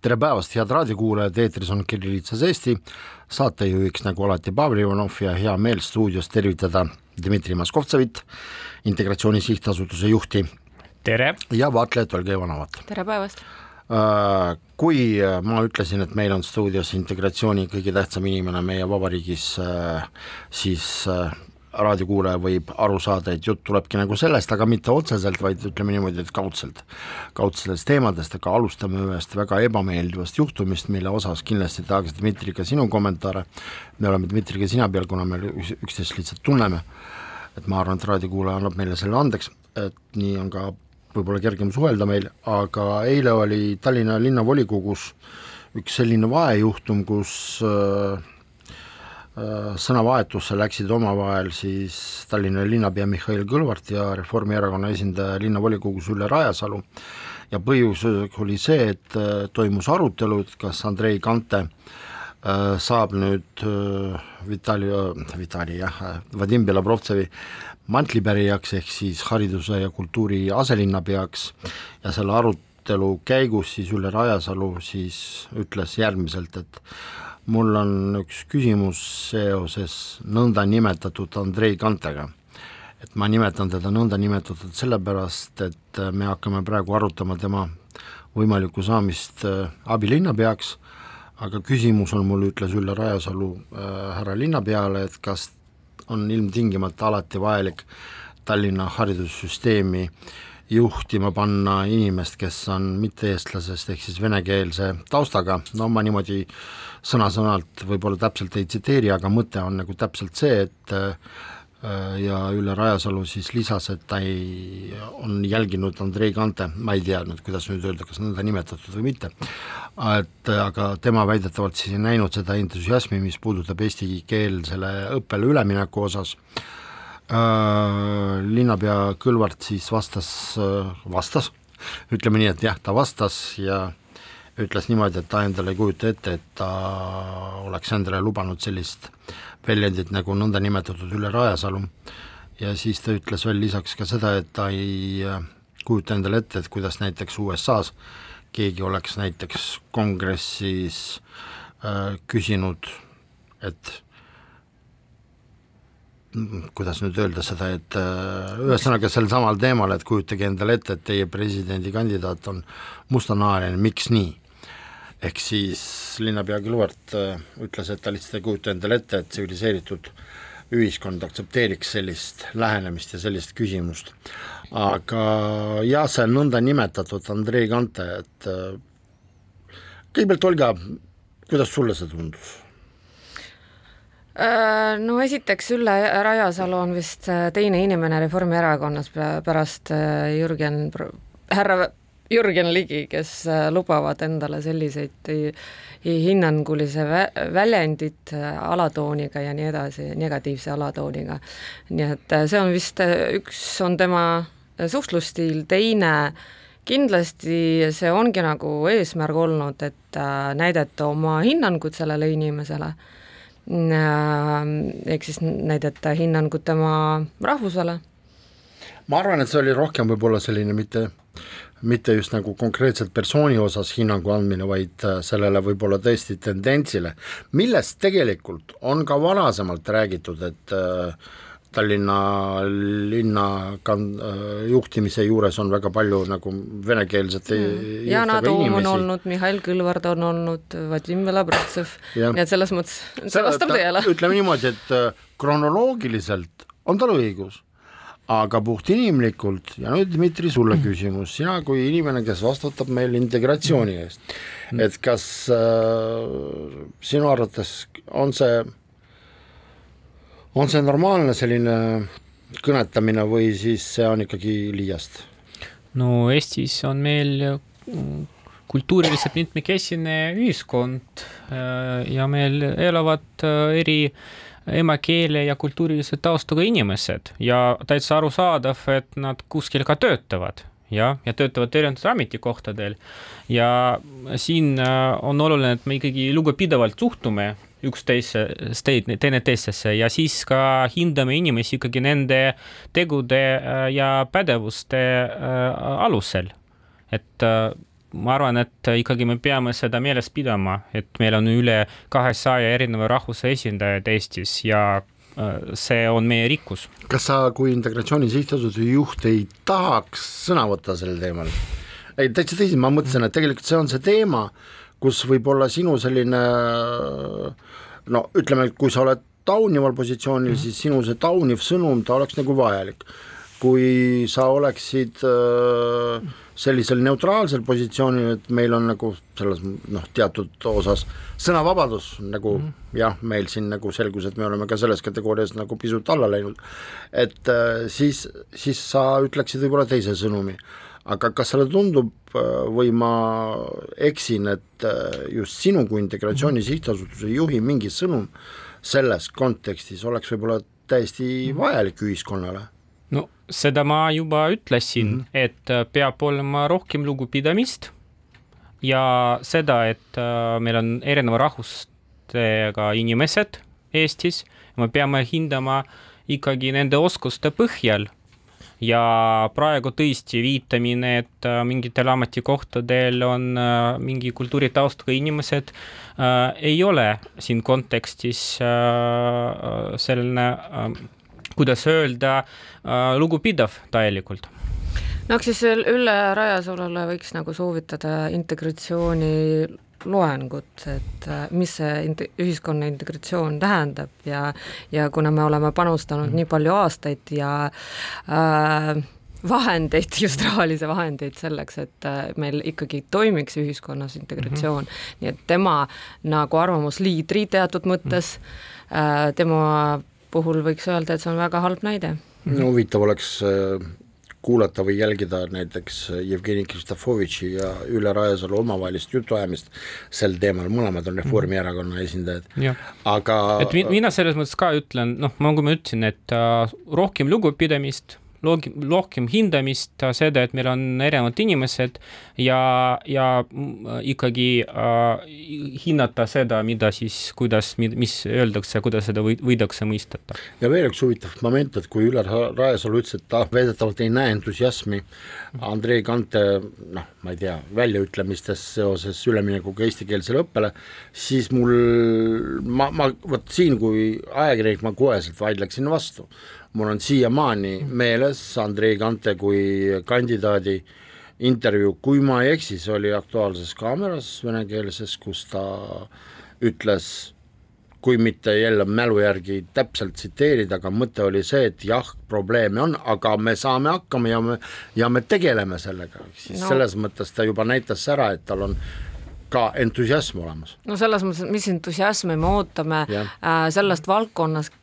tere päevast, head raadiokuulajad, eetris on Kirillitsas Eesti, saatejuhiks nagu alati Pavel Ivanov ja hea meel stuudios tervitada Dmitri Moskovtsevit, Integratsiooni Sihtasutuse juhti. tere! ja vaatlejat Olga Ivanovat. tere päevast! Äh, kui ma ütlesin, et meil on stuudios integratsiooni kõige tähtsam inimene meie vabariigis, äh, siis äh, raadiokuulaja võib aru saada, et jutt tulebki nagu sellest, aga mitte otseselt, vaid ütleme niimoodi, et kaudselt, kaudsetest teemadest, aga alustame ühest väga ebameeldivast juhtumist, mille osas kindlasti tahaks Dmitri ka sinu kommentaare, me oleme Dmitriga sina peal, kuna me üksteist lihtsalt tunneme, et ma arvan, et raadiokuulaja annab meile selle andeks, et nii on ka võib-olla kergem suhelda meil, aga eile oli Tallinna linnavolikogus üks selline vahejuhtum, kus äh, sõnavahetusse läksid omavahel siis Tallinna linnapea Mihhail Kõlvart ja Reformierakonna esindaja linnavolikogus Ülle Rajasalu. Ja põhjus oli see, et äh, toimus arutelu, et kas Andrei Kante äh, saab nüüd Vitali, Vitali jah, Vadim Belobrovtsevi mantlipärijaks ehk siis hariduse ja kultuuri aselinnapeaks. Ja selle arutelu käigus siis Ülle Rajasalu siis ütles järgmiselt, et mul on üks küsimus seoses nõndanimetatud Andrei Kantega. et ma nimetan teda nõndanimetatud sellepärast, et me hakkame praegu arutama tema võimalikku saamist äh, abilinnapeaks, aga küsimus on mul, ütles Ülle Rajasalu äh, härra linnapeale, et kas on ilmtingimata alati vajalik Tallinna haridussüsteemi juhtima panna inimest, kes on mitte-eestlasest ehk siis venekeelse taustaga, no ma niimoodi sõna-sõnalt võib-olla täpselt ei tsiteeri, aga mõte on nagu täpselt see, et äh, ja Ülle Rajasalu siis lisas, et ta ei, on jälginud Andrei Kante, ma ei tea nüüd, kuidas nüüd öelda, kas nõnda nimetatud või mitte, et aga tema väidetavalt siis ei näinud seda entusiasmi, mis puudutab eestikeelsele õppele ülemineku osas linnapea Kõlvart siis vastas, äh, vastas, ütleme nii, et jah, ta vastas ja ütles niimoodi, et ta endale ei kujuta ette, et ta oleks endale lubanud sellist väljendit nagu nõndanimetatud Ülle Rajasalu. Ja siis ta ütles veel lisaks ka seda, et ta ei äh, kujuta endale ette, et kuidas näiteks USA-s keegi oleks näiteks kongressis äh, küsinud, et kuidas nüüd öelda seda, et äh, ühesõnaga sel samal teemal, et kujutage endale ette, et teie presidendikandidaat on mustanahaline, miks nii? ehk siis linnapea Kõlvart äh, ütles, et ta lihtsalt ei kujuta endale ette, et tsiviliseeritud ühiskond aktsepteeriks sellist lähenemist ja sellist küsimust. aga jah, see nõndanimetatud Andrei Kante, et äh, kõigepealt Olga, kuidas sulle see tundus? Äh, no esiteks Ülle Rajasalu on vist teine inimene Reformierakonnas pärast Jürgen, härra Jürgen Ligi, kes äh, lubavad endale selliseid hinnangulise vä-, väljendit äh, alatooniga ja nii edasi, negatiivse alatooniga. nii et äh, see on vist, üks on tema suhtlusstiil, teine kindlasti see ongi nagu eesmärk olnud, et näidata oma hinnangut sellele inimesele, ehk siis näidata hinnangut tema rahvusele. ma arvan, et see oli rohkem võib-olla selline mitte mitte just nagu konkreetselt persooni osas hinnangu andmine, vaid äh, sellele võib-olla tõesti tendentsile, millest tegelikult on ka varasemalt räägitud, et äh, Tallinna linna kan-, äh, juhtimise juures on väga palju nagu venekeelsete mm. Yana Toom on olnud, Mihhail Kõlvart on olnud, Vadim Belobrovtsev, nii et selles mõttes see vastab tõele. ütleme niimoodi, et kronoloogiliselt on tal õigus aga puhtinimlikult ja nüüd Dmitri, sulle mm. küsimus, sina kui inimene, kes vastutab meil integratsiooni eest, mm. et kas äh, sinu arvates on see, on see normaalne selline kõnetamine või siis see on ikkagi liiast? no Eestis on meil kultuuriliselt mitmekesine ühiskond äh, ja meil elavad äh, eri emakeele ja kultuurilise taustaga inimesed ja täitsa arusaadav, et nad kuskil ka töötavad jah, ja töötavad erinevatel ametikohtadel. ja siin äh, on oluline, et me ikkagi lugupidavalt suhtume üksteise, teineteisesse ja siis ka hindame inimesi ikkagi nende tegude äh, ja pädevuste äh, alusel. et ma arvan, et ikkagi me peame seda meeles pidama, et meil on üle kahesaja erineva rahvuse esindajaid Eestis ja Äh, see on meie rikkus. kas sa kui Integratsiooni Sihtasutuse juht ei tahaks sõna võtta sellel teemal? ei, täitsa tõsi, ma mõtlesin, et tegelikult see on see teema, kus võib-olla sinu selline no ütleme, kui sa oled taunival positsioonil mm, -hmm. siis sinu see tauniv sõnum, ta oleks nagu vajalik. kui sa oleksid äh, sellisel neutraalsel positsioonil, et meil on nagu selles noh, teatud osas sõnavabadus nagu mm -hmm. jah, meil siin nagu selgus, et me oleme ka selles kategoorias nagu pisut alla läinud, et äh, siis, siis sa ütleksid võib-olla teise sõnumi. Aga kas sulle tundub äh, või ma eksin, et äh, just sinu kui Integratsiooni -hmm. Sihtasutuse juhi mingi sõnum selles kontekstis oleks võib-olla täiesti -hmm. vajalik ühiskonnale? no seda ma juba ütlesin mm, -hmm. et äh, peab olema rohkem lugupidamist ja seda, et meil on erineva rahvustega inimesed Eestis, me peame hindama ikkagi nende oskuste põhjal ja praegu tõesti viitamine, et äh, mingitel ametikohtadel on mingi kultuuritaustaga inimesed äh,, ei ole siin kontekstis äh, selline äh, kuidas öelda, äh, lugupidav täielikult. No eks siis Ülle Rajasalule võiks nagu soovitada integratsiooni loengut, et äh, mis see int-, ühiskonna integratsioon tähendab ja ja kuna me oleme panustanud mm. nii palju aastaid ja äh, vahendeid, just rahalisi vahendeid selleks, et äh, meil ikkagi toimiks ühiskonnas integratsioon mm, -hmm. nii et tema nagu arvamusliidri teatud mõttes mm, -hmm. tema puhul võiks öelda, et see on väga halb näide. no huvitav oleks äh, kuulata või jälgida näiteks Jevgeni Kristofovitši ja Ülle Rajasalu omavahelist jutuajamist sel teemal, mõlemad on Reformierakonna esindajad, aga et mina selles mõttes ka ütlen, noh, nagu ma ütlesin, et äh, rohkem lugupidamist rohkem hindamist, seda, et meil on erinevad inimesed ja, ja ikkagi äh, hinnata seda, mida siis, kuidas, mis öeldakse, kuidas seda või, võidakse mõisteta. ja veel üks huvitav moment, et kui Ülar Raesalu ütles, et ta väidetavalt ei näe entusiasmi Andrei Kante noh, ma ei tea, väljaütlemistes seoses üleminekuga eestikeelsele õppele, siis mul, ma, ma vot siin kui ajakirjanik ma koheselt vaidleksin vastu mul on siiamaani meeles Andrei Kante kui kandidaadi intervjuu, kui ma ei eksi, see oli Aktuaalses Kaameras venekeelses, kus ta ütles, kui mitte jälle mälu järgi täpselt tsiteerida, aga mõte oli see, et jah, probleeme on, aga me saame hakkama ja me, ja me tegeleme sellega, siis no. selles mõttes ta juba näitas ära, et tal on ka entusiasm olemas. no selles mõttes, mis entusiasmi me ootame äh, sellest valdkonnast,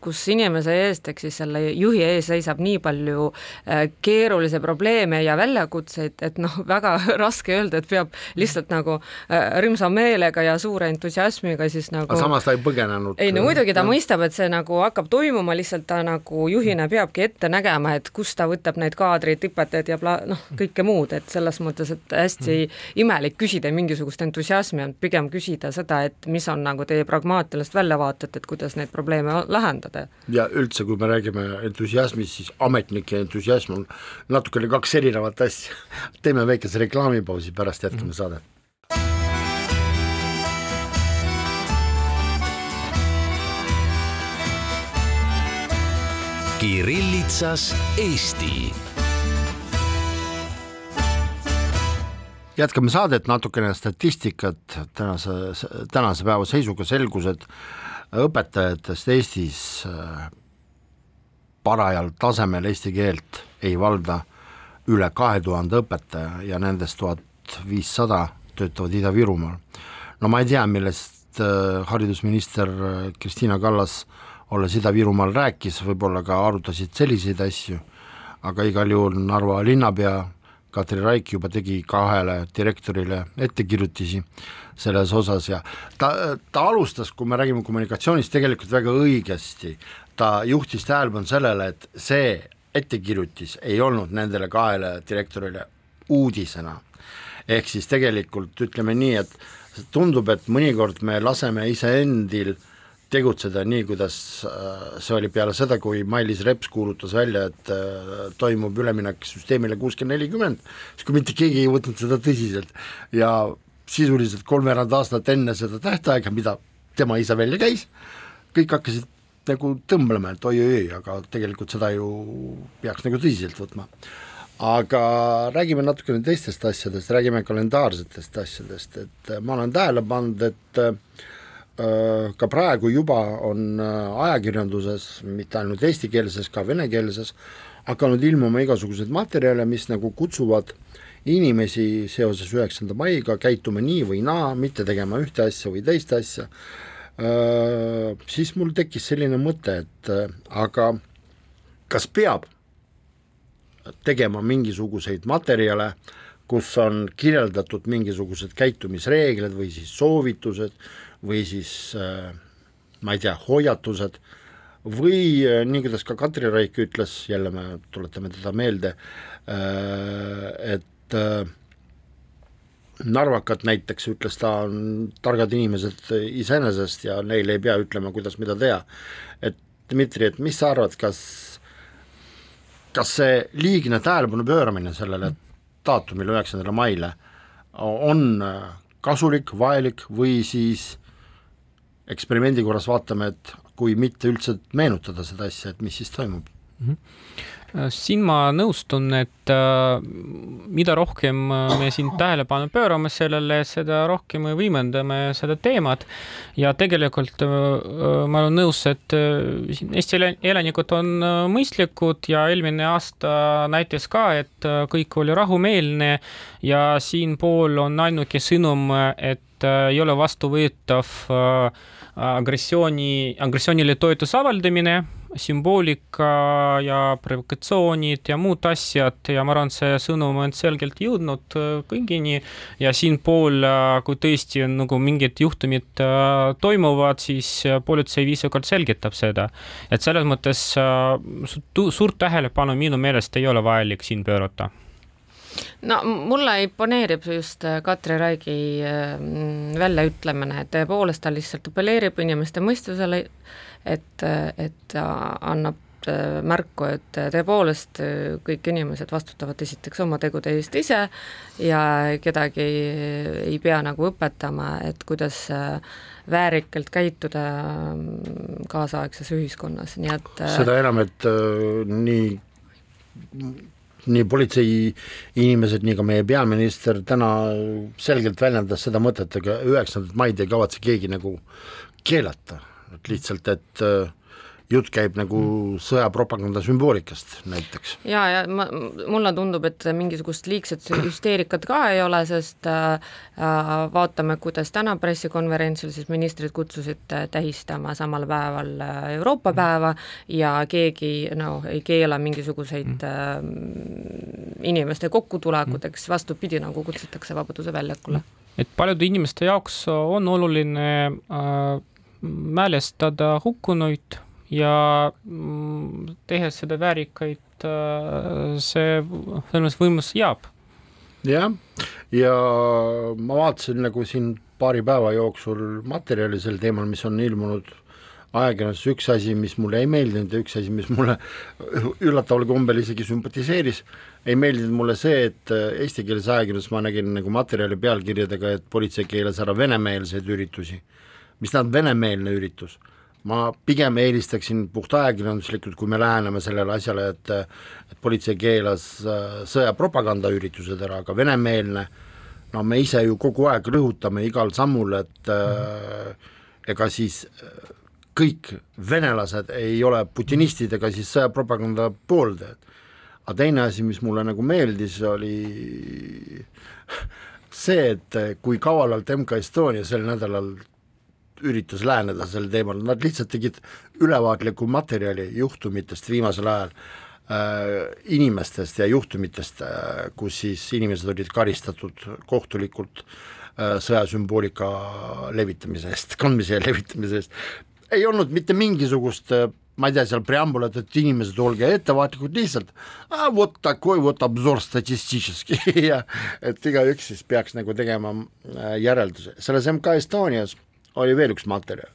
kus inimese eest, ehk siis selle juhi ees seisab nii palju äh, keerulisi probleeme ja väljakutseid, et noh, väga raske öelda, et peab lihtsalt nagu äh, rõõmsa meelega ja suure entusiasmiga siis nagu aga samas ta ei põgenenud. ei no muidugi ta ja. mõistab, et see nagu hakkab toimuma, lihtsalt ta nagu juhina peabki ette nägema, et kust ta võtab neid kaadreid, õpetajaid ja pla-, noh, kõike muud, et selles mõttes, et hästi imelik küsida mingisugust entusiasmi, pigem küsida seda, et mis on nagu teie pragmaatilist väljavaatet, et kuidas neid probleeme lahendada. ja üldse, kui me räägime entusiasmist, siis ametnike entusiasm on natukene kaks erinevat asja. teeme väikese reklaamipausi, pärast jätkame mm. saadet. Kirillitsas Eesti jätkame saadet, natukene statistikat tänase, tänase päeva seisuga selgus, et õpetajatest Eestis äh, parajal tasemel eesti keelt ei valda üle kahe tuhande õpetaja ja nendest tuhat viissada töötavad Ida-Virumaal. no ma ei tea, millest äh, haridusminister äh, Kristina Kallas, olles Ida-Virumaal rääkis, võib-olla ka arutasid selliseid asju, aga igal juhul Narva linnapea Katri Raik juba tegi kahele direktorile ettekirjutisi selles osas ja ta, ta alustas, kui me räägime kommunikatsioonist, tegelikult väga õigesti, ta juhtis tähelepanu sellele, et see ettekirjutis ei olnud nendele kahele direktorile uudisena. ehk siis tegelikult ütleme nii, et tundub, et mõnikord me laseme iseendil tegutseda nii, kuidas äh, see oli peale seda, kui Mailis Reps kuulutas välja, et äh, toimub üleminek süsteemile kuuskümmend nelikümmend, siis kui mitte keegi ei võtnud seda tõsiselt ja sisuliselt kolmveerand aastat enne seda tähtaega, mida tema ise välja käis, kõik hakkasid nagu tõmblema, et oi-oi-oi, aga tegelikult seda ju peaks nagu tõsiselt võtma. aga räägime natukene teistest asjadest, räägime kalendaarsetest asjadest, et ma olen tähele pannud, et äh, ka praegu juba on äh, ajakirjanduses, mitte ainult eestikeelses, ka venekeelses, hakanud ilmuma igasuguseid materjale, mis nagu kutsuvad inimesi seoses üheksanda maiga käituma nii või naa, mitte tegema ühte asja või teist asja. Äh, siis mul tekkis selline mõte, et äh, aga kas peab tegema mingisuguseid materjale, kus on kirjeldatud mingisugused käitumisreeglid või siis soovitused või siis äh, ma ei tea, hoiatused või nii, kuidas ka Katri Raik ütles, jälle me tuletame teda meelde, et narvakad näiteks, ütles ta, on targad inimesed iseenesest ja neile ei pea ütlema, kuidas mida teha. et Dmitri, et mis sa arvad, kas, kas see liigne tähelepanu pööramine sellele daatumile, üheksandale maile, on kasulik, vajalik või siis eksperimendi korras vaatame, et kui mitte üldse meenutada seda asja, et mis siis toimub siin ma nõustun, et äh, mida rohkem äh, me siin tähelepanu pöörame sellele, seda rohkem me võimendame seda teemat. Ja tegelikult ma olen nõus, et Eesti elanikud on mõistlikud ja eelmine aasta näitas ka, et kõik oli rahumeelne ja siinpool on ainuke sõnum, et ei ole vastuvõetav agressiooni, agressioonile toetuse avaldamine sümboolika ja provokatsioonid ja muud asjad. Ja ma arvan, see sõnum on selgelt jõudnud äh, kõigini. Ja siinpool, äh, kui tõesti on nagu mingid juhtumid äh, toimuvad, siis politsei viisakalt selgitab seda. et selles mõttes suurt tähelepanu minu meelest ei ole vajalik siin pöörata. No mulle imponeerib just Katri Raigi väljaütlemine, et tõepoolest ta lihtsalt apelleerib inimeste mõistusele et, et annab äh, märku, et tõepoolest äh, kõik inimesed vastutavad esiteks oma tegude eest ise ja kedagi ei pea nagu õpetama, et kuidas äh, väärikalt käituda mm, kaasaegses ühiskonnas, nii et seda enam, et äh, nii nii politsei inimesed, nii ka meie peaminister täna selgelt väljendas seda mõtet, ega üheksandat maid ei kavatse keegi nagu keelata et lihtsalt, et äh, jutt käib nagu sõjapropaganda sümboolikast näiteks. ja, ja ma, mulle tundub, et mingisugust liigset hüsteerikat ka ei ole, sest äh, äh, vaatame, kuidas täna pressikonverentsil siis ministrid kutsusid äh, tähistama samal päeval Euroopa päeva ja keegi no ei keela mingisuguseid äh, inimeste kokkutulekuteks, vastupidi, nagu kutsutakse Vabaduse väljakule. et paljude inimeste jaoks on oluline äh, mälestada hukkunuid ja mm, tehes seda väärikaid, äh, see selles võimalus jääb. jah, ja ma vaatasin nagu siin paari päeva jooksul materjali sel teemal, mis on ilmunud ajakirjanduses, üks asi, mis mulle ei meeldinud ja üks asi, mis mulle üllataval kombel isegi sümpatiseeris, ei meeldinud mulle see, et eestikeelses ajakirjanduses ma nägin nagu materjali pealkirjadega, et politsei keelas ära venemeelseid üritusi mis tähendab venemeelne üritus. ma pigem eelistaksin puht ajakirjanduslikult, kui me läheneme sellele asjale, et et politsei keelas äh, sõjapropagandaüritused ära, aga venemeelne no me ise ju kogu aeg rõhutame igal sammul, et äh, ega siis äh, kõik venelased ei ole putinistid ega siis sõjapropaganda pooldajad. aga teine asi, mis mulle nagu meeldis, oli see, et kui kavalalt MK Estonia sel nädalal üritas läheneda sel teemal, nad lihtsalt tegid ülevaatliku materjali juhtumitest viimasel ajal, inimestest ja juhtumitest, kus siis inimesed olid karistatud kohtulikult sõjasümboolika levitamise eest, kandmise ja levitamise eest, ei olnud mitte mingisugust ma ei tea, seal preambulat, et inimesed, olge ettevaatlikud, lihtsalt vot takoi, vot obzor statistiski ja et igaüks siis peaks nagu tegema äh, järelduse, selles MK Estonias oli veel üks materjal.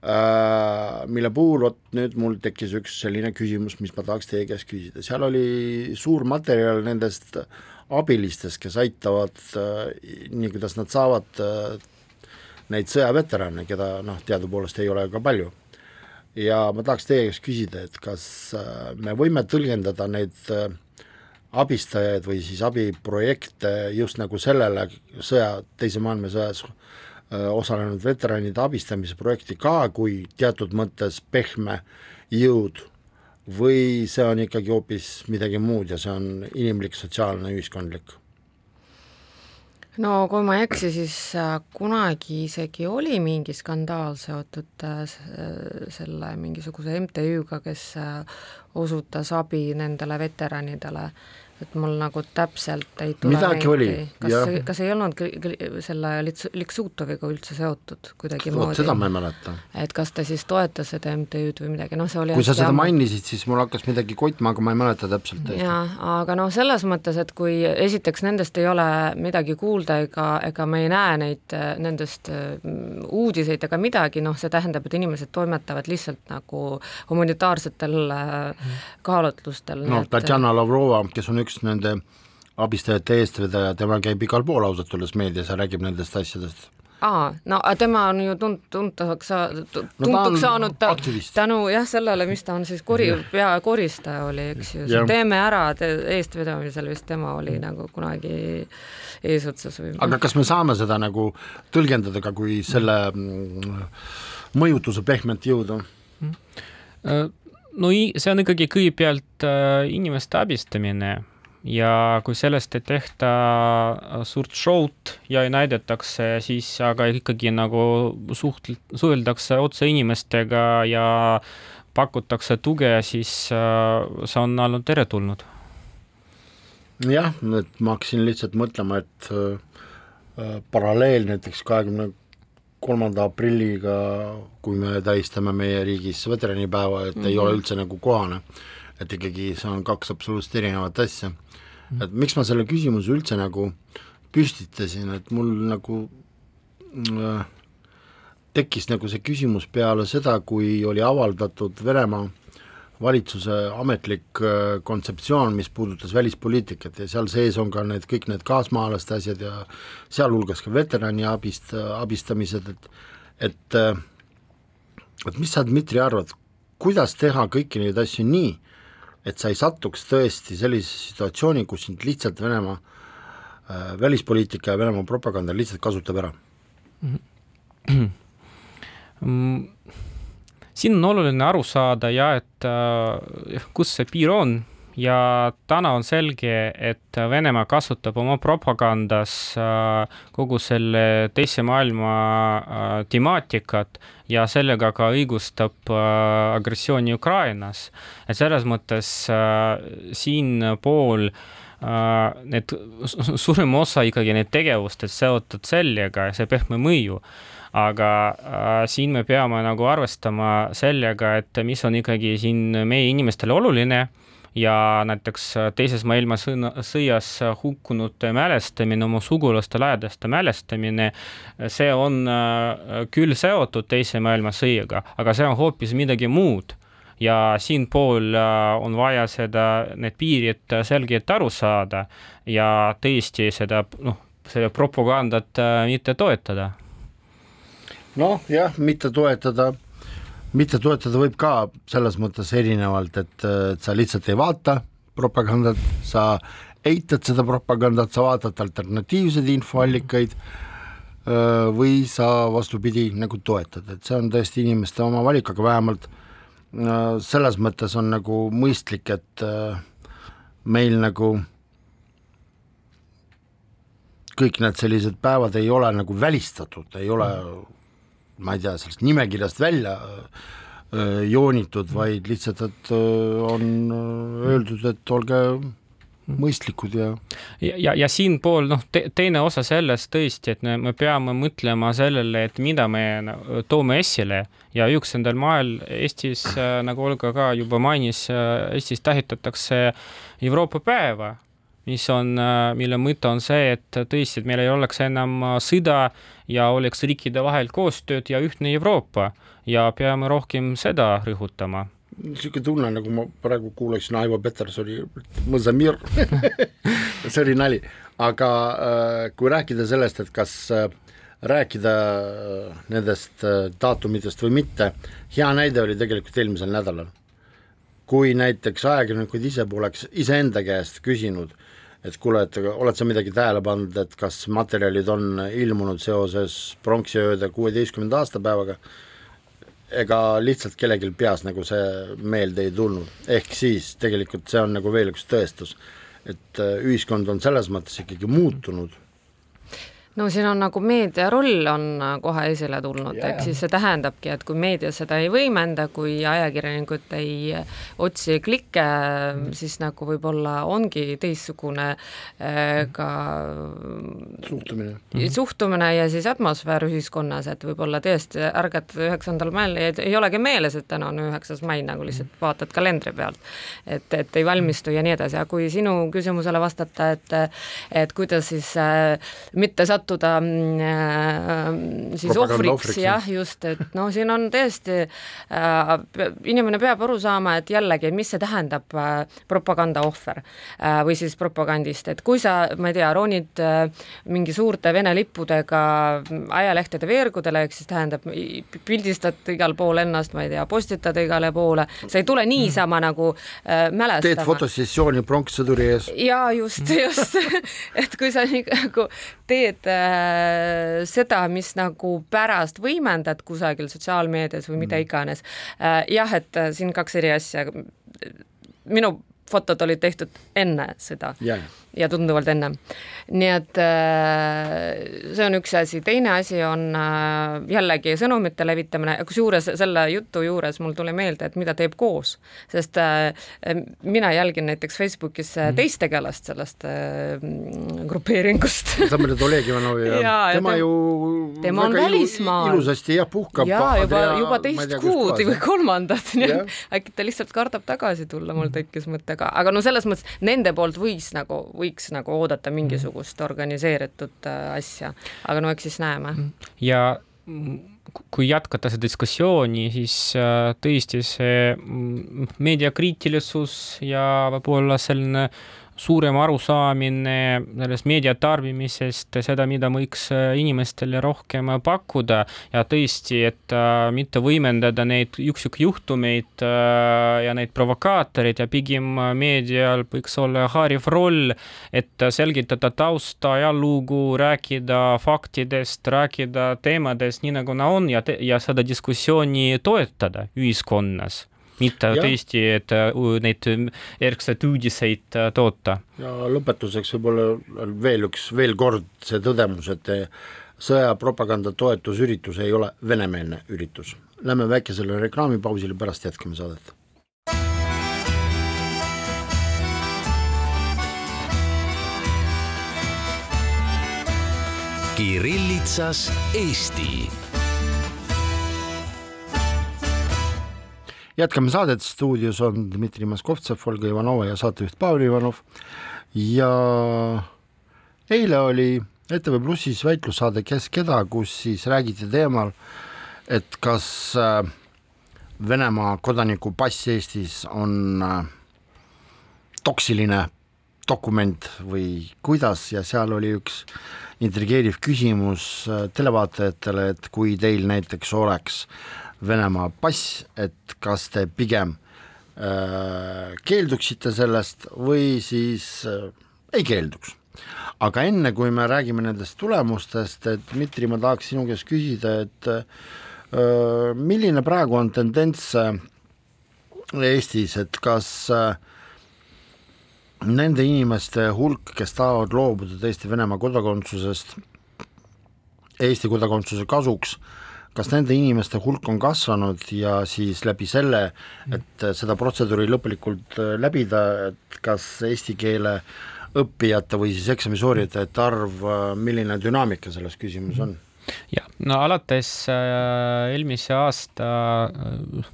Äh,, mille puhul vot nüüd mul tekkis üks selline küsimus, mis ma tahaks teie käest küsida, seal oli suur materjal nendest abilistest, kes aitavad äh, nii, kuidas nad saavad äh, neid sõjaveterane, keda noh, teadupoolest ei ole ka palju. Ja ma tahaks teie käest küsida, et kas me võime tõlgendada neid abistajaid või siis abiprojekte just nagu sellele sõja, teise maailmasõjas osalenud veteranide abistamise projekti ka kui teatud mõttes pehme jõud või see on ikkagi hoopis midagi muud ja see on inimlik, sotsiaalne, ühiskondlik? no kui ma ei eksi, siis äh, kunagi isegi oli mingi skandaal seotud äh, selle mingisuguse MTÜ-ga, kes äh, osutas abi nendele veteranidele et mul nagu täpselt ei tule midagi oli, kas, kas ei olnud selle Liksutoviga üldse seotud kuidagimoodi? seda ma ei mäleta. et kas ta siis toetas seda MTÜ-d või midagi, noh see oli kui sa seda mainisid, siis mul hakkas midagi kotma, aga ma ei mäleta täpselt. jaa, aga noh, selles mõttes, et kui esiteks nendest ei ole midagi kuulda ega, ega me ei näe neid, nendest mm, uudiseid ega midagi, noh, see tähendab, et inimesed toimetavad lihtsalt nagu humanitaarsetel mm. kaalutlustel. no Tatjana Lavrova, kes on üks üks nende abistajate eestvedaja, tema käib igal pool ausalt öeldes meedias ja räägib nendest asjadest. Aa, no tema on ju tunt-, tuntavaks saa-, tuntuks no, saanud ta, tänu jah, sellele, mis ta on siis kori-, peakoristaja oli, eks ju, Teeme ära te, eestvedamisel vist tema oli nagu kunagi eesotsas või aga kas me saame seda nagu tõlgendada ka kui selle mm, mõjutuse pehmet jõudu? Mm.? no see on ikkagi kõigepealt äh, inimeste abistamine ja kui sellest ei tehta suurt show'd ja ei näidatakse, siis aga ikkagi nagu suht-, suheldakse otse inimestega ja pakutakse tuge, siis äh, see on olnud teretulnud. jah, et ma hakkasin lihtsalt mõtlema, et äh, paralleel näiteks kahekümne kolmanda aprilliga, kui me tähistame meie riigis veteranipäeva, et mm -hmm. ei ole mhm. üldse nagu kohane. et ikkagi see on kaks absoluutselt erinevat asja et miks ma selle küsimuse üldse nagu püstitasin, et mul nagu äh, tekkis nagu see küsimus peale seda, kui oli avaldatud Venemaa valitsuse ametlik äh, kontseptsioon, mis puudutas välispoliitikat ja seal sees on ka need, kõik need kaasmaalaste asjad ja sealhulgas ka veterani abist, abistamised, et et äh, et mis sa, Dmitri, arvad, kuidas teha kõiki neid asju nii, et sa ei satuks tõesti sellise situatsiooni, kus sind lihtsalt Venemaa äh, välispoliitika ja Venemaa propaganda lihtsalt kasutab ära mm,? siin on oluline aru saada ja et äh, kus see piir on ja täna on selge, et Venemaa kasutab oma propagandas äh, kogu selle teise maailma äh, temaatikat ja sellega ka õigustab äh, agressiooni Ukrainas. et selles mõttes siinpool need suurem osa ikkagi need tegevustest seotud sellega ja see pehme mõju aga äh, siin me peame nagu arvestama sellega, et mis on ikkagi siin meie inimestele oluline ja näiteks Teises maailmasõjas hukkunute mälestamine, oma sugulaste, lähedaste mälestamine, see on äh, küll seotud Teise maailmasõjaga, aga see on hoopis midagi muud ja siinpool äh, on vaja seda, need piirid selgelt aru saada ja tõesti seda, noh, seda propagandat äh, mitte toetada. noh, jah, mitte toetada mitte toetada võib ka selles mõttes erinevalt, et, et sa lihtsalt ei vaata propagandat, sa eitad seda propagandat, sa vaatad alternatiivseid infoallikaid või sa vastupidi nagu toetad, et see on tõesti inimeste oma valik, aga vähemalt selles mõttes on nagu mõistlik, et meil nagu kõik need sellised päevad ei ole nagu välistatud, ei ole mm ma ei tea, sellest nimekirjast välja öö, joonitud, vaid lihtsalt, et öö, on öö, öeldud, et olge mõistlikud ja ja, ja, ja siinpool noh te,, teine osa sellest tõesti, et me, me peame mõtlema sellele, et mida me toome esile ja üheksandal mael Eestis äh,, nagu Olga ka juba mainis äh,, Eestis tähistatakse Euroopa päeva, mis on äh,, mille mõte on see, et tõesti, et meil ei oleks enam äh, sõda ja oleks riikide vahel koostööd ja ühtne Euroopa ja peame rohkem seda rõhutama. Niisugune tunne, nagu ma praegu kuulaksin Aivo Petersoni Mõzamir. See oli nali, aga äh, kui rääkida sellest, et kas äh, rääkida äh, nendest äh, daatumitest või mitte, hea näide oli tegelikult eelmisel nädalal. kui näiteks ajakirjanikud ise poleks iseenda käest küsinud, et kuule, et oled sa midagi tähele pannud, et kas materjalid on ilmunud seoses pronksiööde kuueteistkümnenda aastapäevaga, ega lihtsalt kellelgi peas nagu see meelde ei tulnud, ehk siis tegelikult see on nagu veel üks tõestus, et äh, ühiskond on selles mõttes ikkagi muutunud no siin on nagu meedia roll on äh, kohe esile tulnud, ehk siis see tähendabki, et kui meedia seda ei võimenda, kui ajakirjanikud ei äh, otsi klikke, mm. siis nagu võib-olla ongi teistsugune äh, ka suhtumine mm, -hmm. suhtumine ja siis atmosfäär ühiskonnas, et võib-olla tõesti ärgad üheksandal mail, ei olegi meeles, et täna on üheksas mai, nagu lihtsalt mm. vaatad kalendri pealt. et, et ei valmistu ja nii edasi, aga kui sinu küsimusele vastata, et et kuidas siis äh, mitte sattuda sattuda mm, äh, siis ohvriks, jah, just, et no siin on tõesti äh,, inimene peab aru saama, et jällegi, mis see tähendab äh, propaganda ohver või siis propagandist, et kui sa, ma ei tea, ronid mingi suurte Vene lippudega ajalehtede veergudele, ehk siis tähendab, pildistad igal pool ennast, ma ei tea, postitad igale poole, sa ei tule niisama mm. nagu äh, mälestama. teed fotosessiooni pronkssõduri ees. jaa, just, just et kui sa nagu teed seda, mis nagu pärast võimendad kusagil sotsiaalmeedias või mida mm. iganes äh,. jah, et äh, siin kaks eri asja. minu fotod olid tehtud enne seda yeah. Ja tunduvalt ennem nii et äh, see on üks asi, teine asi on äh, jällegi sõnumite levitamine, kusjuures selle jutu juures mul tuli meelde, et mida teeb koos, sest äh, mina jälgin näiteks Facebookis mm. teist tegelast sellest grupeeringust. Samuel Oleg Ivanovi ja, ja tema ju tema on välismaal. ilusasti jah, puhkab. ja juba, juba teist kuud või kolmandat, nii et äkki ta lihtsalt kardab tagasi tulla, mul tekkis mõte ka, aga no selles mõttes nende poolt võis nagu, võiks nagu oodata mingisugust mingisugust organiseeritud äh, asja, aga no eks siis näeme. ja kui jätkata seda diskussiooni, siis äh, tõesti see mm, meediakriitilisus ja võib-olla selline suurem arusaamine sellest meedia tarbimisest, seda, mida võiks äh, inimestele rohkem pakkuda. Ja tõesti, et äh, mitte võimendada neid üksikjuhtumeid äh, ja neid provokaatoreid ja pigem meedial võiks olla haariv roll, et selgitada tausta, ajalugu, rääkida faktidest, rääkida teemadest nii, nagu nad on ja, ja seda diskussiooni toetada ühiskonnas mitte ja. tõesti, et äh, neid järgseid uudiseid äh, toota. ja lõpetuseks võib-olla veel üks, veel kord see tõdemus, et sõjapropaganda toetusüritus ei ole venemeelne üritus. Lähme väikesele reklaamipausile, pärast jätkame saadet. Kirillitsas Eesti jätkame saadet, stuudios on Dmitri Moskovtsev, Olga Ivanova ja saatejuht Paul Ivanov. Ja eile oli ETV Plussis väitlussaade Kes keda, kus siis räägiti teemal, et kas äh, Venemaa kodaniku pass Eestis on äh, toksiline dokument või kuidas. Ja seal oli üks intrigeeriv küsimus äh, televaatajatele, et kui teil näiteks oleks Venemaa pass, et kas te pigem äh, keelduksite sellest või siis äh, ei keelduks. aga enne, kui me räägime nendest tulemustest, et Dmitri, ma tahaks sinu käest küsida, et äh, milline praegu on tendents äh, Eestis, et kas äh, nende inimeste hulk, kes tahavad loobuda tõesti Venemaa kodakondsusest Eesti kodakondsuse kasuks, kas nende inimeste hulk on kasvanud ja siis läbi selle, et seda protseduuri lõplikult äh, läbida, et kas eesti keele õppijate või siis eksami sooritajate arv, äh, milline dünaamika selles küsimuses on? jah, no alates äh, eelmise aasta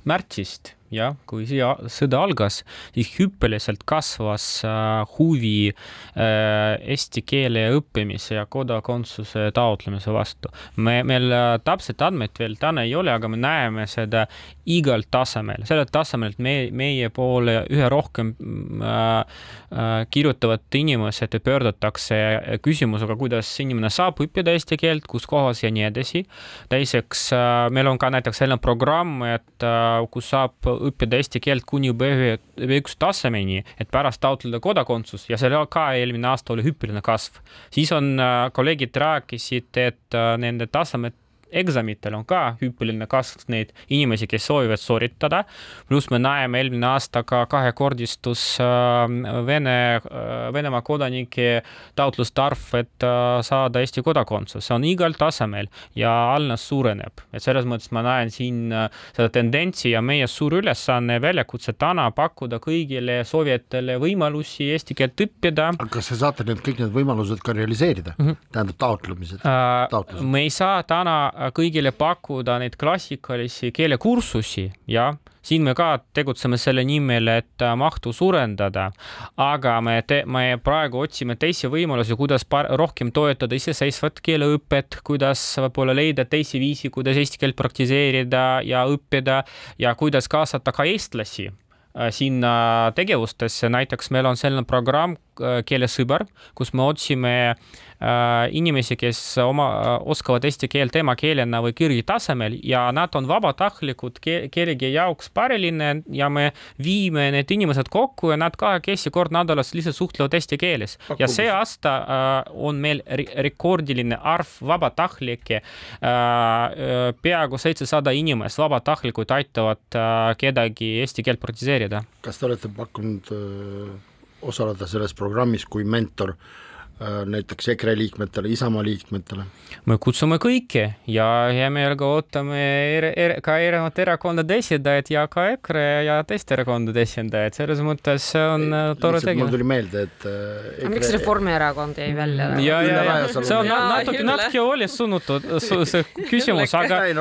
märtsist jah, kui siia sõda algas, siis hüppeliselt kasvas äh, huvi äh, eesti keele õppimise ja kodakondsuse taotlemise vastu. me, meil äh, täpset andmeid veel täna ei ole, aga me näeme seda igal tasemel, sellel tasemel, et me, meie poole üha rohkem äh, äh, kirjutavad inimesed pöördutakse küsimusega, kuidas inimene saab õppida eesti keelt, kus kohas ja nii edasi. teiseks äh,, meil on ka näiteks selline programm, et äh, kus saab õppida eesti keelt kuni B1 tasemeni, et pärast taotleda kodakondsus ja seal ka eelmine aasta oli hüppeline kasv. siis on, äh, kolleegid rääkisid, et äh, nende tasemed eksamitel on ka hüppeline kasv neid inimesi, kes soovivad sooritada. pluss me näeme eelmine aasta ka kahekordistus äh, Vene, äh, Venemaa kodanike taotluste arv, et äh, saada Eesti kodakondsus, see on igal tasemel ja alles suureneb, et selles mõttes ma näen siin seda tendentsi ja meie suur ülesanne, väljakutse täna pakkuda kõigile soovijatele võimalusi eesti keelt õppida. aga kas te saate need kõik need võimalused ka realiseerida mm, -hmm. tähendab taotlemised äh,? me ei saa täna kõigile pakkuda neid klassikalisi keelekursusi, jah, siin me ka tegutseme selle nimel, et mahtu suurendada, aga me me praegu otsime teisi võimalusi, kuidas rohkem toetada iseseisvat keeleõpet, kuidas võib-olla leida teisi viisi, kuidas eesti keelt praktiseerida ja õppida ja kuidas kaasata ka eestlasi äh, sinna tegevustesse, näiteks meil on selline programm äh, Keelesõber, kus me otsime äh, inimesi, kes oma, äh, oskavad eesti keelt emakeelena või kirgitasemel ja nad on vabatahtlikud kellegi jaoks päriline ja me viime need inimesed kokku ja nad kahekesi kord nädalas lihtsalt suhtlevad eesti keeles. ja see aasta äh, on meil rekordiline arv vabatahtlikke peaaegu seitsesada inimest, vabatahtlikud aitavad kedagi eesti keelt praktiseerida. kas te olete pakkunud osaleda selles programmis kui mentor näiteks EKRE liikmetele, Isamaa liikmetele? me kutsume kõiki ja hea meelega ootame er, er, ka erinevate erakondade esindajaid ja ka EKRE ja teiste erakondade esindajaid, selles mõttes see on äh, tore tegevus. mul tuli meelde, et äh, EKRE... miks Reformierakond jäi välja? ja, ja, ja see on natuke, natuke oli sunnutud see küsimus, aga ei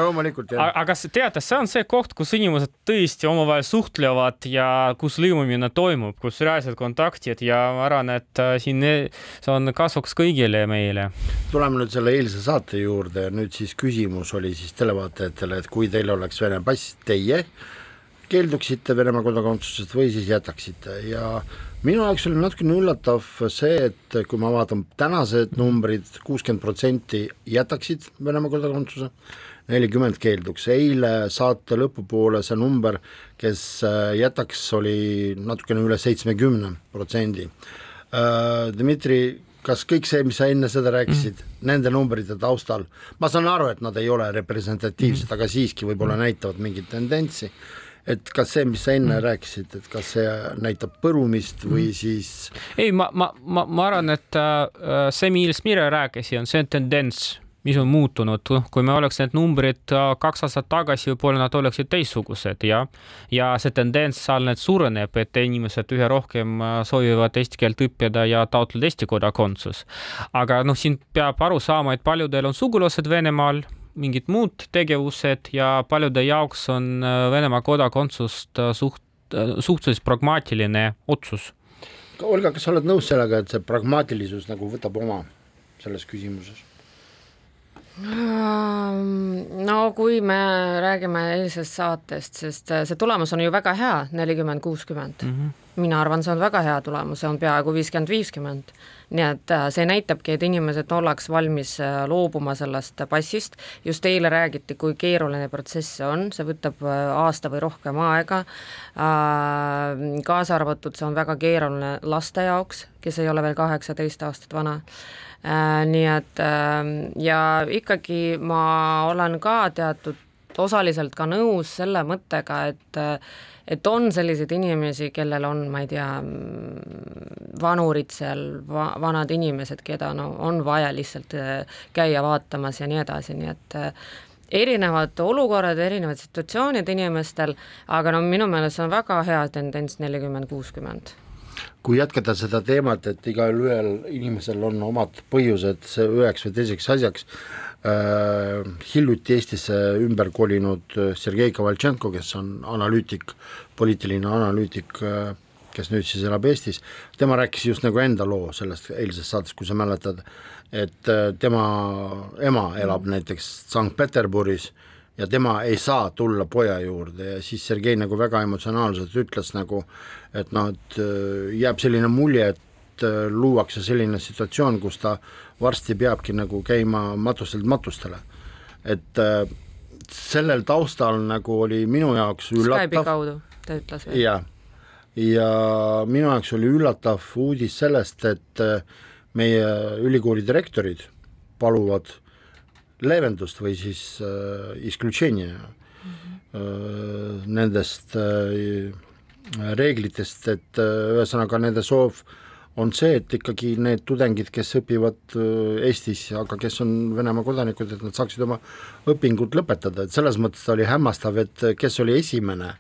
aga teate, see on see koht, kus inimesed tõesti omavahel suhtlevad ja kus lõimumine toimub, kus reaalsed kontaktid ja ma arvan, et siin see on on kasuks kõigile meile. tuleme nüüd selle eilse saate juurde nüüd siis küsimus oli siis televaatajatele, et kui teil oleks Vene pass, teie keelduksite Venemaa kodakondsusest või siis jätaksite ja minu jaoks oli natukene üllatav see, et kui ma vaatan tänased numbrid, kuuskümmend protsenti jätaksid Venemaa kodakondsuse, nelikümmend keelduks, eile saate lõpupoole see number, kes jätaks, oli natukene üle seitsmekümne protsendi. Äh, Dmitri, kas kõik see, mis sa enne seda rääkisid mm., nende numbrite taustal, ma saan aru, et nad ei ole representatiivsed mm., aga siiski võib-olla näitavad mingit tendentsi, et kas see, mis sa enne mm. rääkisid, et kas see näitab põrumist või mm. siis ei, ma, ma, ma, ma arvan, et äh, see, millest Mire rääkis, on see tendents mis on muutunud, kui me oleks need numbrid äh, kaks aastat tagasi, võib-olla nad oleksid teistsugused ja, ja see tendents seal nüüd suureneb, et inimesed üha rohkem äh, soovivad eesti keelt õppida ja taotleda Eesti kodakondsus. aga noh, siin peab aru saama, et paljudel on sugulased Venemaal, mingid muud tegevused ja paljude jaoks on äh, Venemaa kodakondsust suht, suhteliselt pragmaatiline otsus. Olga, kas sa oled nõus sellega, et see pragmaatilisus nagu võtab oma selles küsimuses? No kui me räägime eilsest saatest, sest äh, see tulemus on ju väga hea, nelikümmend, kuuskümmend. Mhm. mina arvan, see on väga hea tulemus, see on peaaegu viiskümmend, viiskümmend. nii et äh, see näitabki, et inimesed ollaks valmis äh, loobuma sellest passist, just eile räägiti, kui keeruline protsess see on, see võtab aasta või rohkem aega, kaasa arvatud see on väga keeruline laste jaoks, kes ei ole veel kaheksateist aastat vana nii et ähm, ja ikkagi ma olen ka teatud osaliselt ka nõus selle mõttega, et et on selliseid inimesi, kellel on, ma ei tea, vanurid seal, va-, vanad inimesed, keda no on vaja lihtsalt äh, käia vaatamas ja nii edasi, nii et erinevad olukorrad, erinevad situatsioonid inimestel, aga no minu meelest see on väga hea tendents nelikümmend, kuuskümmend kui jätkata seda teemat, et igalühel inimesel on omad põhjused üheks või teiseks asjaks äh,, hiljuti Eestisse ümber kolinud Sergei Kovaltšenko, kes on analüütik, poliitiline analüütik äh,, kes nüüd siis elab Eestis, tema rääkis just nagu enda loo sellest eilsest saatest, kui sa mäletad, et äh, tema ema elab näiteks Sankt-Peterburis ja tema ei saa tulla poja juurde ja siis Sergei nagu väga emotsionaalselt ütles nagu, et noh, et äh, jääb selline mulje, et äh, luuakse selline situatsioon, kus ta varsti peabki nagu käima matustelt matustele. et äh, sellel taustal nagu oli minu jaoks üllatav. Skype'i kaudu, ta ütles või? jah, ja minu jaoks oli üllatav uudis sellest, et meie ülikooli direktorid paluvad leevendust või siis äh, isklutšenje mm -hmm. äh, nendest äh, reeglitest, et äh, ühesõnaga nende soov on see, et ikkagi need tudengid, kes õpivad äh, Eestis, aga kes on Venemaa kodanikud, et nad saaksid oma õpingud lõpetada, et selles mõttes oli hämmastav, et kes oli esimene,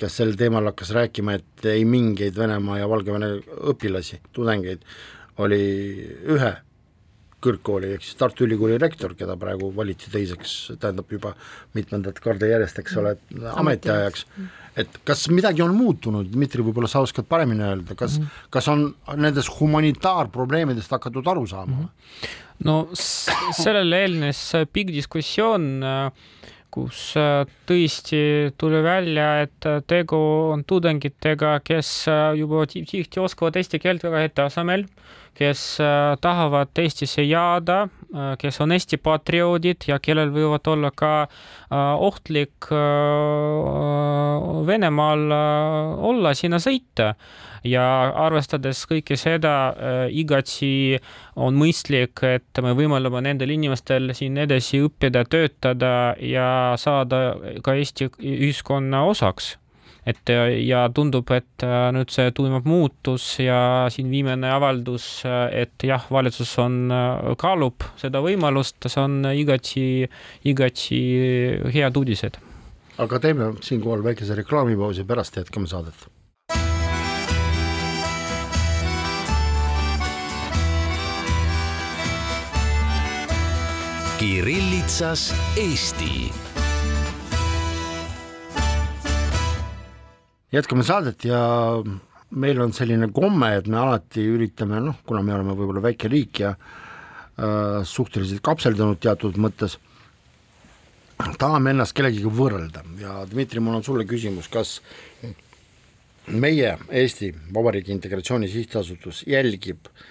kes sel teemal hakkas rääkima, et ei mingeid Venemaa ja Valgevene õpilasi, tudengeid, oli ühe kõrgkooli ehk siis Tartu Ülikooli rektor, keda praegu valiti teiseks, tähendab juba mitmendat korda järjest, eks ole, ametiajaks. et kas midagi on muutunud, Dmitri, võib-olla sa oskad paremini öelda, kas mm, -hmm. kas on nendest humanitaarprobleemidest hakatud aru saama mm? -hmm. no sellele eelnes pikk diskussioon kus tõesti tuli välja, et tegu on tudengitega, kes juba tihti oskavad eesti keelt väga head tasemel kes äh, tahavad Eestisse jääda, äh, kes on Eesti patrioodid ja kellel võivad olla ka äh, ohtlik Venemaal olla sinna sõita ja arvestades kõike seda igati on mõistlik, et me võimaldame nendel inimestel siin edasi õppida, töötada ja saada ka Eesti ühiskonna osaks et ja tundub, et äh, nüüd see toimub muutus ja siin viimane avaldus, äh, et jah, valitsus on, äh, kaalub seda võimalust, see on igati, igati head uudised. aga teeme siinkohal väikese reklaamipausi, pärast jätkame saadet. Kirillitsas Eesti. Jätkame saadet ja meil on selline komme, et me alati üritame, noh, kuna me oleme võib-olla väike riik ja äh, suhteliselt kapseldunud teatud mõttes, tahame ennast kellegiga võrrelda. Ja Dmitri, mul on sulle küsimus, kas meie Eesti Vabariigi Integratsiooni Sihtasutus jälgib äh,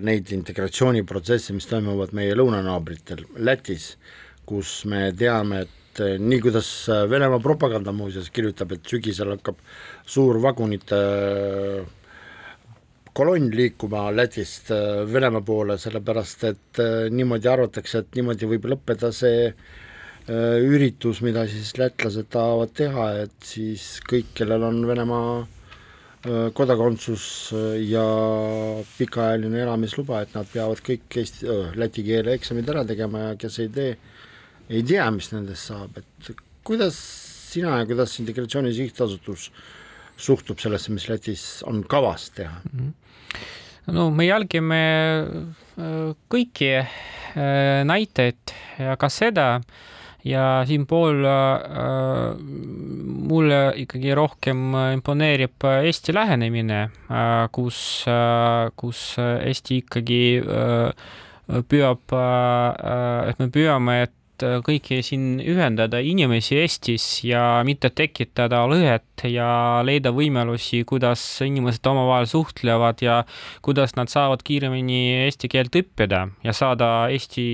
neid integratsiooniprotsesse, mis toimuvad meie lõunanaabritel Lätis, kus me teame, et eh, nii, kuidas eh, Venemaa propaganda muuseas kirjutab, et sügisel hakkab suur vagunite kolonn liikuma Lätist Venemaa poole, sellepärast et niimoodi arvatakse, et niimoodi võib lõppeda see üritus, mida siis lätlased tahavad teha, et siis kõik, kellel on Venemaa kodakondsus ja pikaajaline elamisluba, et nad peavad kõik eesti, läti keele eksamid ära tegema ja kes ei tee, ei tea, mis nendest saab, et kuidas sina ja kuidas Integratsiooni Sihtasutus suhtub sellesse, mis Lätis on kavas teha mm? -hmm. no me jälgime äh, kõiki äh, näiteid ja ka seda ja siinpool äh, mulle ikkagi rohkem imponeerib Eesti lähenemine äh,, kus äh,, kus Eesti ikkagi äh, püüab äh,, et me püüame, et Äh, kõiki siin ühendada inimesi Eestis ja mitte tekitada lõhet ja leida võimalusi, kuidas inimesed omavahel suhtlevad ja kuidas nad saavad kiiremini eesti keelt õppida ja saada Eesti,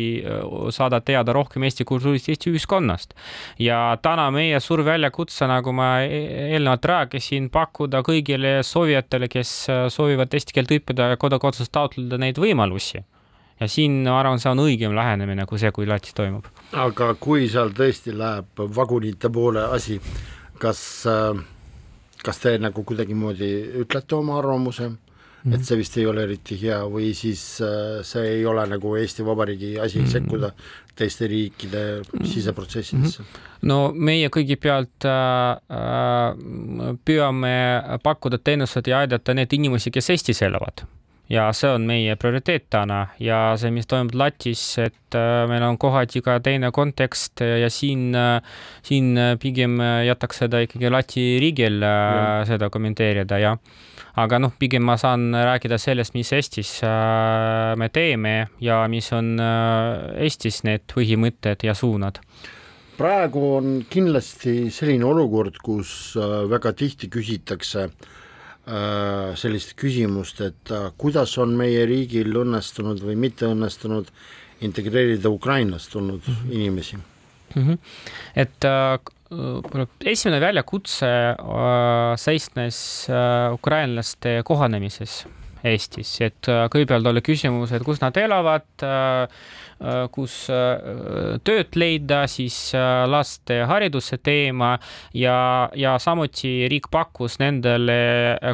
saada teada rohkem Eesti kultuurist, Eesti ühiskonnast. ja täna meie suur väljakutse, nagu ma e-, eelnevalt rääkisin, pakkuda kõigile soovijatele, kes soovivad eesti keelt õppida ja kodakondsust taotleda, neid võimalusi ja siin ma arvan, see on õigem lähenemine kui see, kui Lätis toimub. aga kui seal tõesti läheb vagunite poole asi, kas, kas te nagu kuidagimoodi ütlete oma arvamuse, et see vist ei ole eriti hea või siis äh, see ei ole nagu Eesti Vabariigi asi -hmm. sekkuda teiste riikide siseprotsessidesse mm? -hmm. no meie kõigepealt äh, äh, püüame pakkuda teenused ja aidata neid inimesi, kes Eestis elavad ja see on meie prioriteet täna. Ja see, mis toimub Lätis, et äh, meil on kohati ka teine kontekst ja siin äh,, siin pigem jätaks seda ikkagi Läti riigil äh, seda kommenteerida ja aga noh, pigem ma saan rääkida sellest, mis Eestis äh, me teeme ja mis on äh, Eestis need põhimõtted ja suunad. Praegu on kindlasti selline olukord, kus äh, väga tihti küsitakse sellist küsimust, et kuidas on meie riigil õnnestunud või mitte õnnestunud integreerida Ukrainast tulnud mm -hmm. inimesi mm. -hmm. et esimene väljakutse äh, seisnes äh, ukrainlaste kohanemises Eestis, et äh, kõigepealt oli küsimus, et kus nad elavad, kus tööd leida, siis laste hariduse teema ja, ja samuti riik pakkus nendele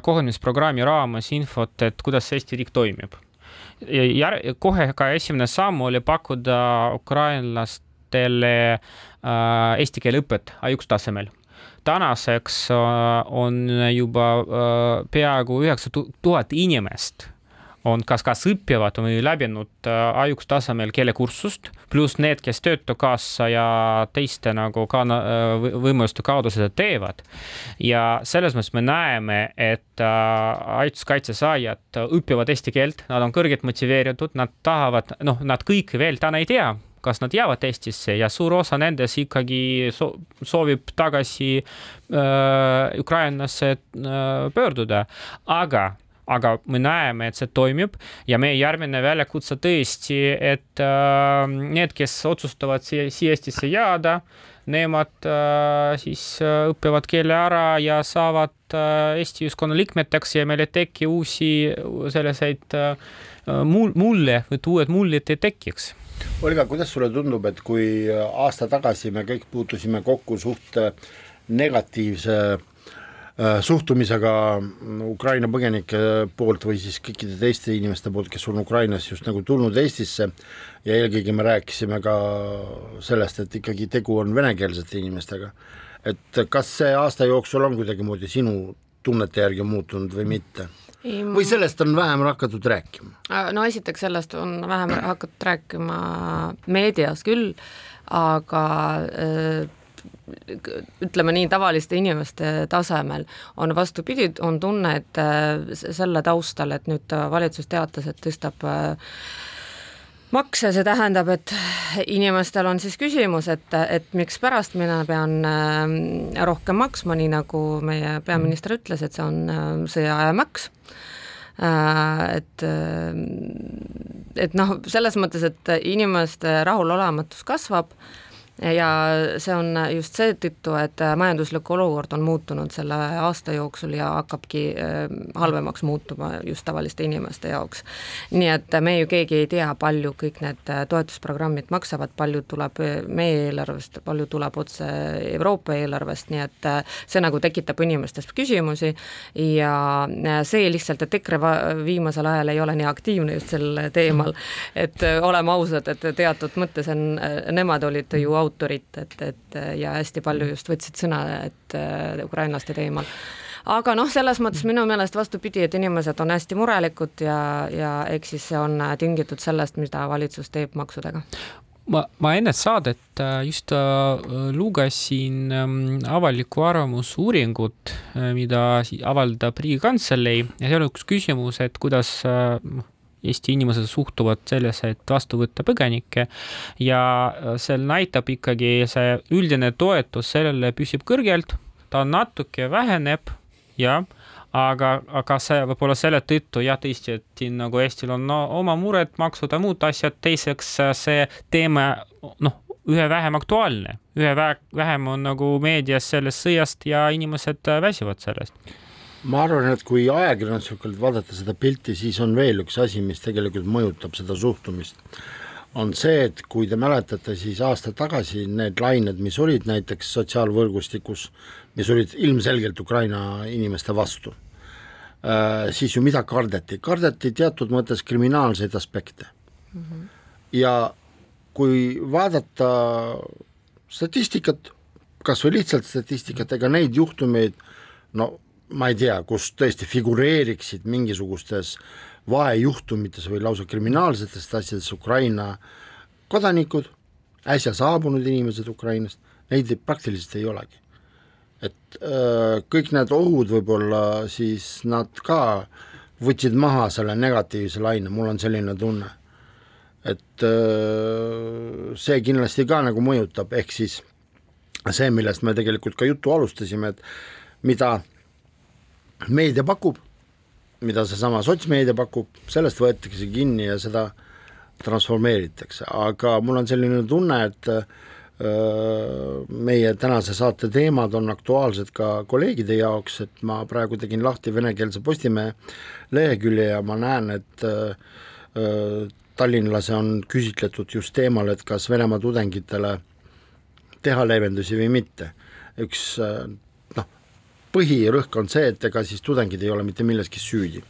kohanemisprogrammi raames infot, et kuidas Eesti riik toimib. ja kohe ka esimene samm oli pakkuda ukrainlast lastele äh, eesti keele õpet A1 tasemel tänaseks äh, on juba äh, peaaegu üheksa tuhat inimest on kas, kas õppivad või läbinud A1 tasemel keelekursust, pluss need, kes Töötukassa ja teiste nagu ka võimaluste kaudu seda teevad. ja selles mõttes me näeme, et ajutiskaitse saajad õpivad eesti keelt, nad on kõrgelt motiveeritud, nad tahavad, noh, nad kõik veel täna ei tea kas nad jäävad Eestisse ja suur osa nendest ikkagi so soovib tagasi äh, Ukrainasse äh, pöörduda, aga aga me näeme, et see toimib ja meie järgmine väljakutse tõesti, et äh, need, kes otsustavad siia, siia Eestisse jääda, nemad äh, siis äh, õpivad keele ära ja saavad äh, Eesti ühiskonna liikmeteks ja meil ei teki uusi selliseid äh, mul-, mulle, et uued mullid ei tekiks Olga, kuidas sulle tundub, et kui aasta tagasi me kõik puutusime kokku suht negatiivse äh, suhtumisega Ukraina põgenike poolt või siis kõikide teiste inimeste poolt, kes on Ukrainast just nagu tulnud Eestisse ja eelkõige me rääkisime ka sellest, et ikkagi tegu on venekeelsete inimestega. et kas see aasta jooksul on kuidagimoodi sinu tunnete järgi muutunud või mitte? Või sellest on vähem hakatud rääkima? Äh, no esiteks sellest on vähem hakatud rääkima meedias küll, aga äh, ütleme nii, tavaliste inimeste tasemel on vastupidi, on tunne, et äh, selle taustal, et nüüd valitsus teatas, et tõstab makse, see tähendab, et inimestel on siis küsimus, et, et mikspärast mina pean äh, rohkem maksma, nii nagu meie peaminister ütles, et see on äh, sõjaaja maks äh, et, et noh, selles mõttes, et inimeste rahulolematus kasvab ja see on just seetõttu, et majanduslik olukord on muutunud selle aasta jooksul ja hakkabki äh, halvemaks muutuma just tavaliste inimeste jaoks. nii et me ju keegi ei tea, palju kõik need toetusprogrammid maksavad, palju tuleb meie eelarvest, palju tuleb otse Euroopa eelarvest, nii et äh, see nagu tekitab inimestes küsimusi. Ja äh, see lihtsalt, et EKRE viimasel ajal ei ole nii aktiivne just sel teemal, et oleme ausad, et teatud mõttes on, nemad olid ju autorid, autorit, et, et ja hästi palju just võtsid sõna, et äh, ukrainlaste teemal. Aga noh, selles mõttes minu meelest vastupidi, et inimesed on hästi murelikud ja, ja eks siis see on tingitud sellest, mida valitsus teeb maksudega. Ma, ma enne saadet äh, just äh, lugesin ähm, avaliku arvamusuuringut, mida avaldab Riigikantselei. Ja seal on üks küsimus, et kuidas noh, Eesti inimesed suhtuvad sellesse, et vastu võtta põgenikke. Ja seal näitab ikkagi see üldine toetus sellele püsib kõrgelt, ta natuke väheneb, jah, aga, aga see võib-olla selle tõttu jah, tõesti, et siin nagu Eestil on no, oma mured, maksud ja muud asjad, teiseks see teema noh, ühe vähem aktuaalne, ühe vähem on nagu meedias sellest sõjast ja inimesed väsivad sellest ma arvan, et kui ajakirjanduslikult vaadata seda pilti, siis on veel üks asi, mis tegelikult mõjutab seda suhtumist. on see, et kui te mäletate, siis aasta tagasi need lained, mis olid näiteks sotsiaalvõrgustikus, mis olid ilmselgelt Ukraina inimeste vastu, siis ju mida kardeti, kardeti teatud mõttes kriminaalseid aspekte mm. -hmm. ja kui vaadata statistikat, kas või lihtsalt statistikat, ega neid juhtumeid no ma ei tea, kus tõesti figureeriksid mingisugustes vahejuhtumites või lausa kriminaalsetes asjades Ukraina kodanikud, äsja saabunud inimesed Ukrainast, neid praktiliselt ei olegi. et öö, kõik need ohud võib-olla siis nad ka võtsid maha selle negatiivse laine, mul on selline tunne. et öö, see kindlasti ka nagu mõjutab, ehk siis see, millest me tegelikult ka juttu alustasime, et mida meedia pakub, mida seesama sotsmeedia pakub, sellest võetakse kinni ja seda transformeeritakse, aga mul on selline tunne, et öö, meie tänase saate teemad on aktuaalsed ka kolleegide jaoks, et ma praegu tegin lahti venekeelse Postimehe lehekülje ja ma näen, et öö, tallinlase on küsitletud just teemal, et kas Venemaa tudengitele teha leevendusi või mitte. üks põhirõhk on see, et ega siis tudengid ei ole mitte milleski süüdi.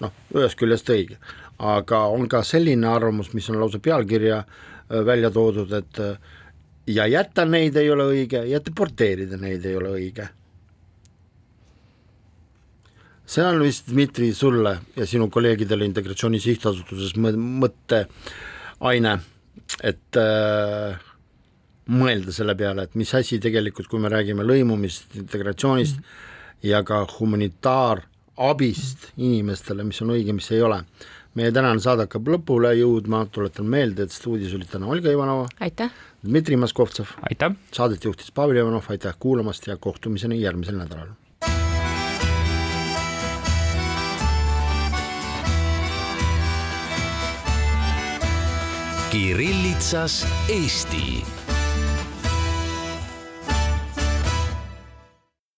noh, ühest küljest õige, aga on ka selline arvamus, mis on lausa pealkirja äh, välja toodud, et äh, ja jätta neid ei ole õige ja deporteerida neid ei ole õige. see on vist, Dmitri, sulle ja sinu kolleegidele Integratsiooni Sihtasutuses mõtteaine, et äh, mõelda selle peale, et mis asi tegelikult, kui me räägime lõimumist, integratsioonist mm -hmm. ja ka humanitaarabist inimestele, mis on õige, mis ei ole. meie tänane saade hakkab lõpule jõudma, tuletan meelde, et stuudios oli täna Olga Ivanova. aitäh! Dmitri Moskovtsev. aitäh! Saadet juhtis Pavel Ivanov, aitäh kuulamast ja kohtumiseni järgmisel nädalal. Kirillitsas Eesti